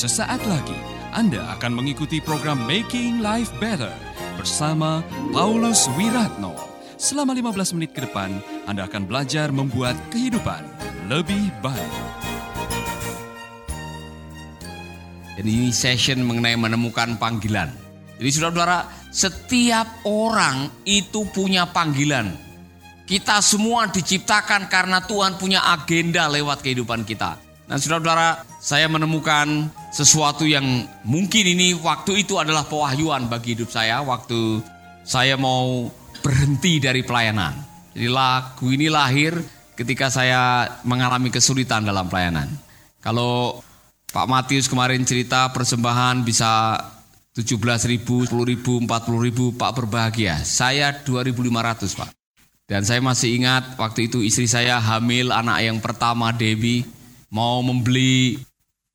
Sesaat lagi Anda akan mengikuti program Making Life Better bersama Paulus Wiratno. Selama 15 menit ke depan, Anda akan belajar membuat kehidupan lebih baik. Ini session mengenai menemukan panggilan. Jadi saudara-saudara, setiap orang itu punya panggilan. Kita semua diciptakan karena Tuhan punya agenda lewat kehidupan kita. Nah saudara-saudara, saya menemukan sesuatu yang mungkin ini waktu itu adalah pewahyuan bagi hidup saya. Waktu saya mau berhenti dari pelayanan. Jadi lagu ini lahir ketika saya mengalami kesulitan dalam pelayanan. Kalau Pak Matius kemarin cerita persembahan bisa 17 ribu, 10 ribu, 40 ribu, Pak berbahagia. Saya 2.500 Pak. Dan saya masih ingat waktu itu istri saya hamil anak yang pertama Debbie mau membeli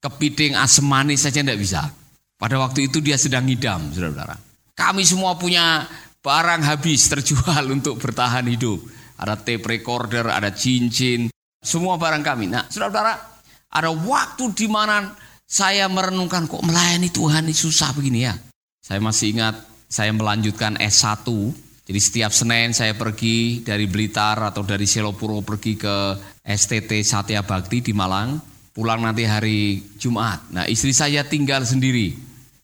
kepiting asam manis saja tidak bisa. Pada waktu itu dia sedang ngidam, saudara-saudara. Kami semua punya barang habis terjual untuk bertahan hidup. Ada tape recorder, ada cincin, semua barang kami. Nah, saudara-saudara, ada waktu di mana saya merenungkan kok melayani Tuhan ini susah begini ya. Saya masih ingat saya melanjutkan S1. Jadi setiap Senin saya pergi dari Blitar atau dari Selopuro pergi ke STT Satya Bakti di Malang. Pulang nanti hari Jumat. Nah istri saya tinggal sendiri.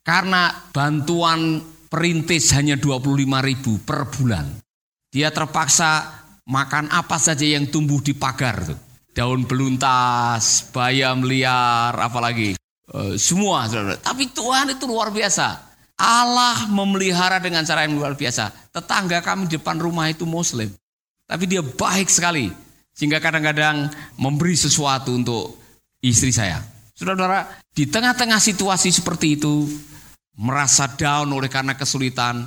Karena bantuan perintis hanya 25 ribu per bulan. Dia terpaksa makan apa saja yang tumbuh di pagar tuh daun beluntas, bayam liar, apalagi uh, semua. Tapi Tuhan itu luar biasa. Allah memelihara dengan cara yang luar biasa. Tetangga kami di depan rumah itu Muslim, tapi dia baik sekali sehingga kadang-kadang memberi sesuatu untuk istri saya. Saudara-saudara, di tengah-tengah situasi seperti itu, merasa down oleh karena kesulitan,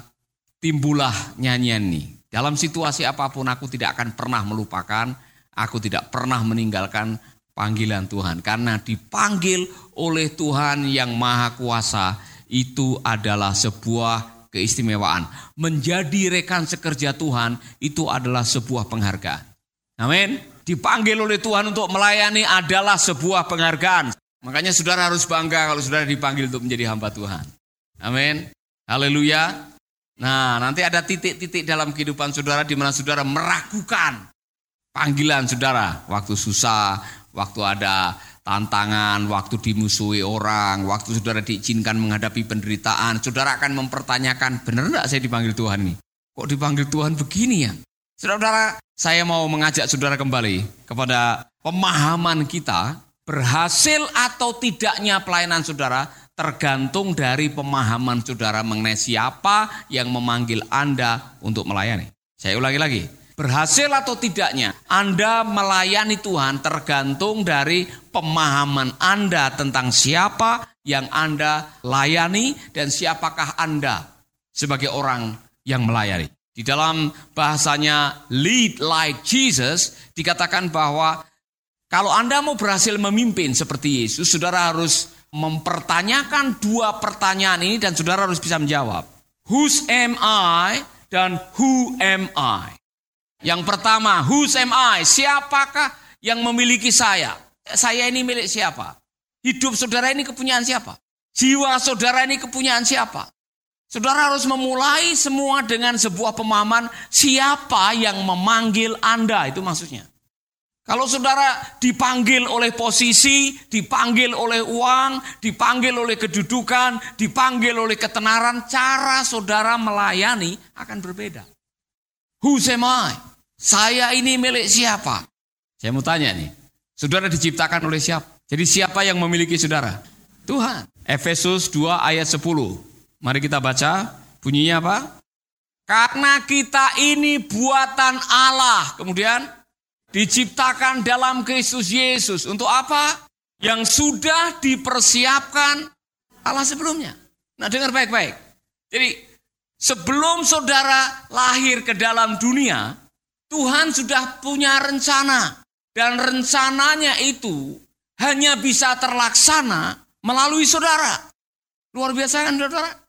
timbullah nyanyian ini. Dalam situasi apa pun aku tidak akan pernah melupakan Aku tidak pernah meninggalkan panggilan Tuhan karena dipanggil oleh Tuhan yang Maha Kuasa itu adalah sebuah keistimewaan. Menjadi rekan sekerja Tuhan itu adalah sebuah penghargaan. Amin. Dipanggil oleh Tuhan untuk melayani adalah sebuah penghargaan. Makanya saudara harus bangga kalau saudara dipanggil untuk menjadi hamba Tuhan. Amin. Haleluya. Nah, nanti ada titik-titik dalam kehidupan saudara di mana saudara meragukan panggilan saudara, waktu susah, waktu ada tantangan, waktu dimusuhi orang, waktu saudara diizinkan menghadapi penderitaan, saudara akan mempertanyakan, benar enggak saya dipanggil Tuhan nih? Kok dipanggil Tuhan begini ya? Saudara, saya mau mengajak saudara kembali kepada pemahaman kita, berhasil atau tidaknya pelayanan saudara tergantung dari pemahaman saudara mengenai siapa yang memanggil Anda untuk melayani. Saya ulangi lagi, Berhasil atau tidaknya Anda melayani Tuhan tergantung dari pemahaman Anda tentang siapa yang Anda layani dan siapakah Anda sebagai orang yang melayani. Di dalam bahasanya lead like Jesus dikatakan bahwa kalau Anda mau berhasil memimpin seperti Yesus, saudara harus mempertanyakan dua pertanyaan ini dan saudara harus bisa menjawab. Whose am I dan who am I? Yang pertama, who's am I? Siapakah yang memiliki saya? Saya ini milik siapa? Hidup saudara ini kepunyaan siapa? Jiwa saudara ini kepunyaan siapa? Saudara harus memulai semua dengan sebuah pemahaman siapa yang memanggil Anda, itu maksudnya. Kalau saudara dipanggil oleh posisi, dipanggil oleh uang, dipanggil oleh kedudukan, dipanggil oleh ketenaran, cara saudara melayani akan berbeda. Who am I? Saya ini milik siapa? Saya mau tanya nih. Saudara diciptakan oleh siapa? Jadi siapa yang memiliki saudara? Tuhan. Efesus 2 ayat 10. Mari kita baca. Bunyinya apa? Karena kita ini buatan Allah. Kemudian diciptakan dalam Kristus Yesus. Untuk apa? Yang sudah dipersiapkan Allah sebelumnya. Nah dengar baik-baik. Jadi sebelum saudara lahir ke dalam dunia, Tuhan sudah punya rencana. Dan rencananya itu hanya bisa terlaksana melalui saudara. Luar biasa kan saudara?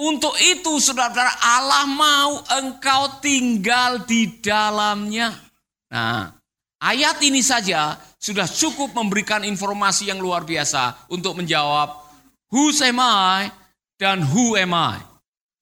Untuk itu saudara Allah mau engkau tinggal di dalamnya. Nah ayat ini saja sudah cukup memberikan informasi yang luar biasa untuk menjawab Whose am I dan who am I?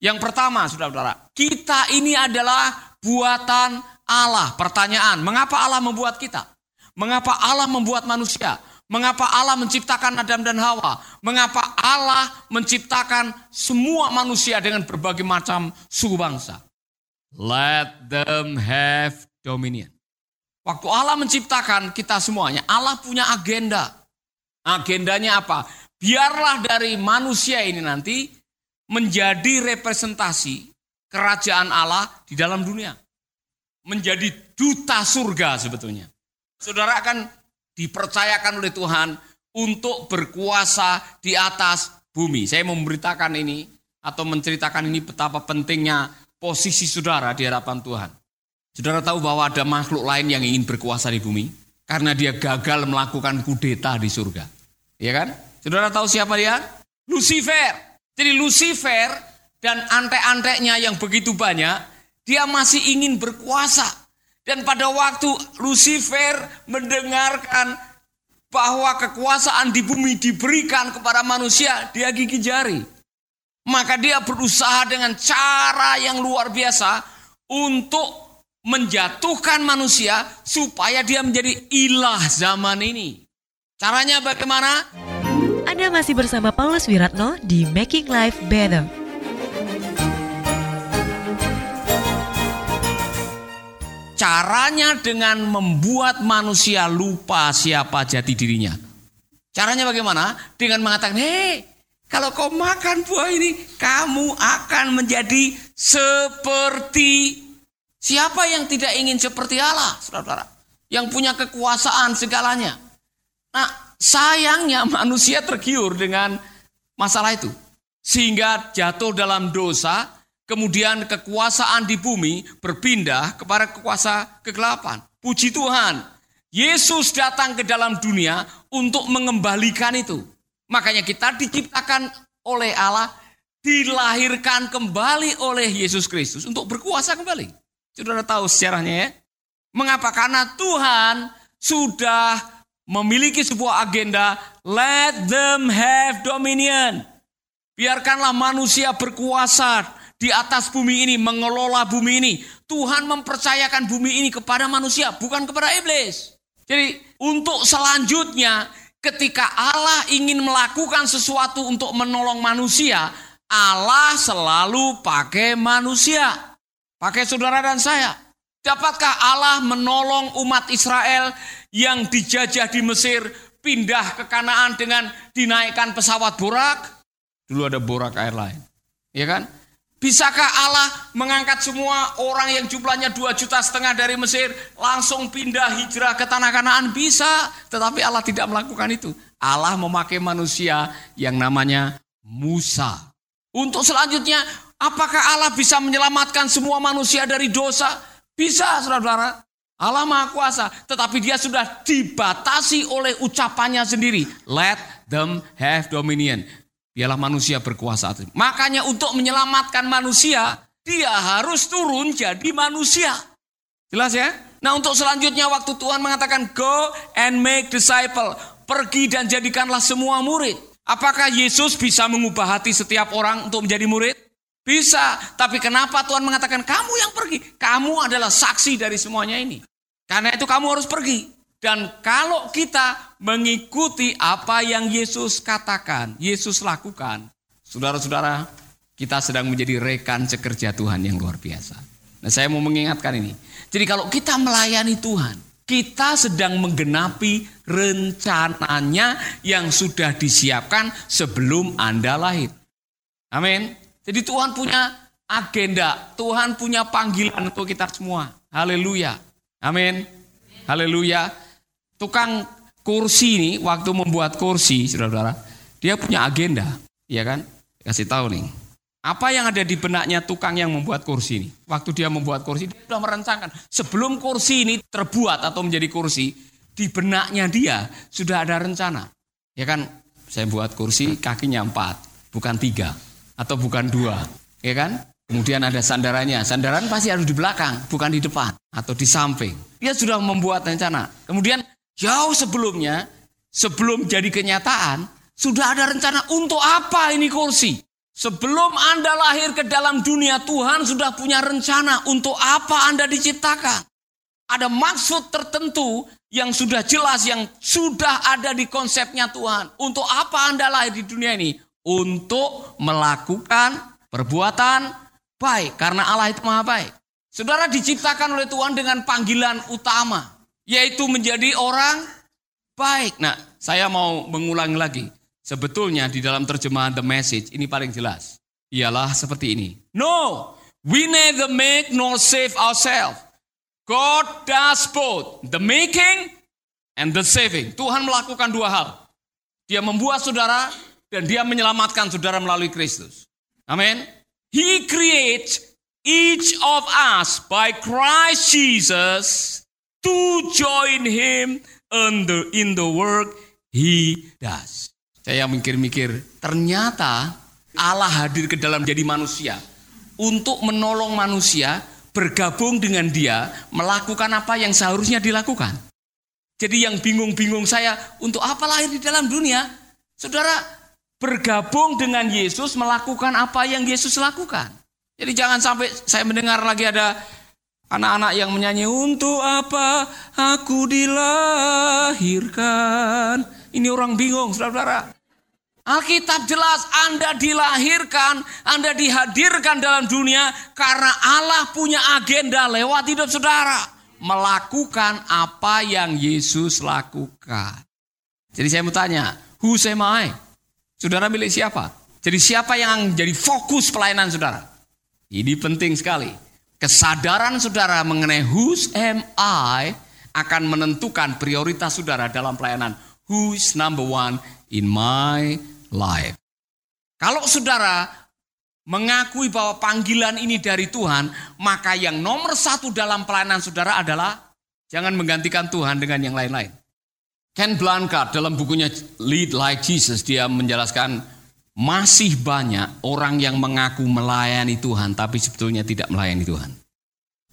Yang pertama, saudara-saudara, kita ini adalah buatan Allah. Pertanyaan, mengapa Allah membuat kita? Mengapa Allah membuat manusia? Mengapa Allah menciptakan Adam dan Hawa? Mengapa Allah menciptakan semua manusia dengan berbagai macam suku bangsa? Let them have dominion. Waktu Allah menciptakan kita semuanya, Allah punya agenda. Agendanya apa? Biarlah dari manusia ini nanti menjadi representasi kerajaan Allah di dalam dunia. Menjadi duta surga sebetulnya. Saudara akan dipercayakan oleh Tuhan untuk berkuasa di atas bumi. Saya memberitakan ini atau menceritakan ini betapa pentingnya posisi saudara di hadapan Tuhan. Saudara tahu bahwa ada makhluk lain yang ingin berkuasa di bumi karena dia gagal melakukan kudeta di surga. Ya kan? Saudara tahu siapa dia? Lucifer. Jadi Lucifer dan antek-anteknya yang begitu banyak, dia masih ingin berkuasa. Dan pada waktu Lucifer mendengarkan bahwa kekuasaan di bumi diberikan kepada manusia, dia gigi jari. Maka dia berusaha dengan cara yang luar biasa untuk menjatuhkan manusia supaya dia menjadi ilah zaman ini. Caranya bagaimana? Anda masih bersama Paulus Wiratno di Making Life Better. Caranya dengan membuat manusia lupa siapa jati dirinya. Caranya bagaimana? Dengan mengatakan, hei, kalau kau makan buah ini, kamu akan menjadi seperti siapa yang tidak ingin seperti Allah, saudara-saudara. Yang punya kekuasaan segalanya. Nah, sayangnya manusia tergiur dengan masalah itu. Sehingga jatuh dalam dosa, Kemudian kekuasaan di bumi berpindah kepada kekuasa kegelapan. Puji Tuhan, Yesus datang ke dalam dunia untuk mengembalikan itu. Makanya kita diciptakan oleh Allah, dilahirkan kembali oleh Yesus Kristus untuk berkuasa kembali. Saudara tahu sejarahnya ya? Mengapa? Karena Tuhan sudah memiliki sebuah agenda, let them have dominion. Biarkanlah manusia berkuasa di atas bumi ini, mengelola bumi ini. Tuhan mempercayakan bumi ini kepada manusia, bukan kepada iblis. Jadi untuk selanjutnya ketika Allah ingin melakukan sesuatu untuk menolong manusia, Allah selalu pakai manusia. Pakai saudara dan saya. Dapatkah Allah menolong umat Israel yang dijajah di Mesir pindah ke Kanaan dengan dinaikkan pesawat borak? Dulu ada borak air lain. Ya kan? Bisakah Allah mengangkat semua orang yang jumlahnya dua juta setengah dari Mesir langsung pindah hijrah ke tanah Kanaan? Bisa, tetapi Allah tidak melakukan itu. Allah memakai manusia yang namanya Musa. Untuk selanjutnya, apakah Allah bisa menyelamatkan semua manusia dari dosa? Bisa, saudara-saudara. Allah Maha Kuasa, tetapi dia sudah dibatasi oleh ucapannya sendiri. Let them have dominion. Biarlah manusia berkuasa. Makanya untuk menyelamatkan manusia, dia harus turun jadi manusia. Jelas ya? Nah untuk selanjutnya waktu Tuhan mengatakan go and make disciple. Pergi dan jadikanlah semua murid. Apakah Yesus bisa mengubah hati setiap orang untuk menjadi murid? Bisa. Tapi kenapa Tuhan mengatakan kamu yang pergi? Kamu adalah saksi dari semuanya ini. Karena itu kamu harus pergi. Dan kalau kita mengikuti apa yang Yesus katakan, Yesus lakukan, saudara-saudara, kita sedang menjadi rekan sekerja Tuhan yang luar biasa. Nah, saya mau mengingatkan ini. Jadi kalau kita melayani Tuhan, kita sedang menggenapi rencananya yang sudah disiapkan sebelum Anda lahir. Amin. Jadi Tuhan punya agenda, Tuhan punya panggilan untuk kita semua. Haleluya. Amin. Haleluya tukang kursi ini waktu membuat kursi, saudara-saudara, dia punya agenda, ya kan? Kasih tahu nih. Apa yang ada di benaknya tukang yang membuat kursi ini? Waktu dia membuat kursi, dia sudah merencanakan. Sebelum kursi ini terbuat atau menjadi kursi, di benaknya dia sudah ada rencana. Ya kan, saya buat kursi kakinya empat, bukan tiga. Atau bukan dua. Ya kan? Kemudian ada sandarannya. Sandaran pasti harus di belakang, bukan di depan. Atau di samping. Dia sudah membuat rencana. Kemudian Jauh sebelumnya, sebelum jadi kenyataan, Sudah ada rencana untuk apa ini kursi? Sebelum Anda lahir ke dalam dunia, Tuhan sudah punya rencana untuk apa Anda diciptakan. Ada maksud tertentu yang sudah jelas, yang sudah ada di konsepnya Tuhan. Untuk apa Anda lahir di dunia ini? Untuk melakukan perbuatan baik. Karena Allah itu maha baik. Saudara diciptakan oleh Tuhan dengan panggilan utama. Yaitu menjadi orang baik. Nah, saya mau mengulang lagi. Sebetulnya di dalam terjemahan The Message ini paling jelas. Ialah seperti ini. No, we neither make nor save ourselves. God does both. The making and the saving. Tuhan melakukan dua hal. Dia membuat saudara dan dia menyelamatkan saudara melalui Kristus. Amin. He creates each of us by Christ Jesus to join him in the, in the work he does. Saya mikir-mikir, ternyata Allah hadir ke dalam jadi manusia untuk menolong manusia bergabung dengan dia melakukan apa yang seharusnya dilakukan. Jadi yang bingung-bingung saya untuk apa lahir di dalam dunia? Saudara, bergabung dengan Yesus melakukan apa yang Yesus lakukan. Jadi jangan sampai saya mendengar lagi ada anak-anak yang menyanyi untuk apa aku dilahirkan. Ini orang bingung, saudara-saudara. Alkitab jelas Anda dilahirkan, Anda dihadirkan dalam dunia karena Allah punya agenda lewat hidup saudara. Melakukan apa yang Yesus lakukan. Jadi saya mau tanya, who am I? Saudara milik siapa? Jadi siapa yang jadi fokus pelayanan saudara? Ini penting sekali. Kesadaran saudara mengenai who am I akan menentukan prioritas saudara dalam pelayanan. Who's number one in my life. Kalau saudara mengakui bahwa panggilan ini dari Tuhan, maka yang nomor satu dalam pelayanan saudara adalah jangan menggantikan Tuhan dengan yang lain-lain. Ken Blanchard dalam bukunya Lead Like Jesus, dia menjelaskan masih banyak orang yang mengaku melayani Tuhan, tapi sebetulnya tidak melayani Tuhan.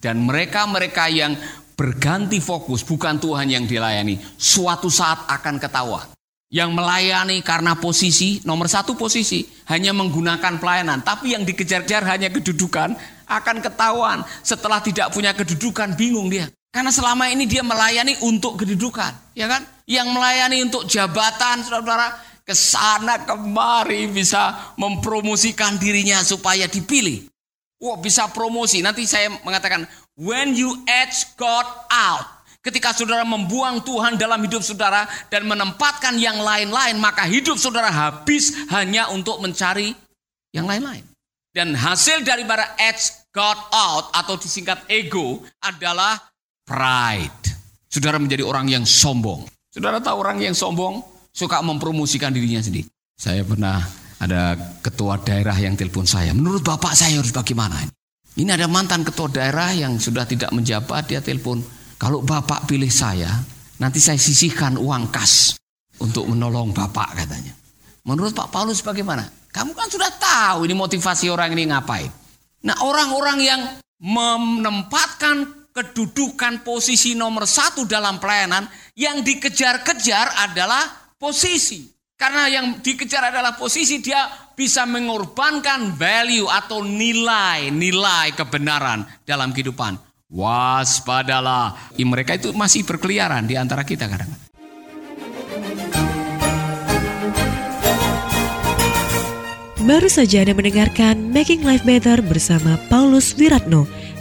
Dan mereka-mereka yang berganti fokus, bukan Tuhan yang dilayani, suatu saat akan ketahuan yang melayani karena posisi, nomor satu posisi, hanya menggunakan pelayanan. Tapi yang dikejar-kejar hanya kedudukan, akan ketahuan. Setelah tidak punya kedudukan, bingung dia. Karena selama ini dia melayani untuk kedudukan. ya kan? Yang melayani untuk jabatan, saudara-saudara, ke sana kemari bisa mempromosikan dirinya supaya dipilih. Wah bisa promosi. Nanti saya mengatakan, when you edge God out, Ketika saudara membuang Tuhan dalam hidup saudara dan menempatkan yang lain-lain, maka hidup saudara habis hanya untuk mencari yang lain-lain. Dan hasil daripada edge God out atau disingkat ego adalah pride. Saudara menjadi orang yang sombong. Saudara tahu orang yang sombong suka mempromosikan dirinya sendiri. Saya pernah ada ketua daerah yang telepon saya. Menurut bapak saya harus bagaimana ini? Ini ada mantan ketua daerah yang sudah tidak menjabat, dia telepon. Kalau Bapak pilih saya, nanti saya sisihkan uang kas untuk menolong Bapak katanya. Menurut Pak Paulus bagaimana? Kamu kan sudah tahu ini motivasi orang ini ngapain. Nah orang-orang yang menempatkan kedudukan posisi nomor satu dalam pelayanan yang dikejar-kejar adalah posisi. Karena yang dikejar adalah posisi dia bisa mengorbankan value atau nilai-nilai kebenaran dalam kehidupan. Waspadalah. Mereka itu masih berkeliaran di antara kita kadang-kadang. Baru saja Anda mendengarkan Making Life Better bersama Paulus Wiratno.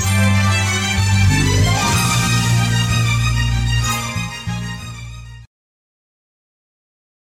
Bye.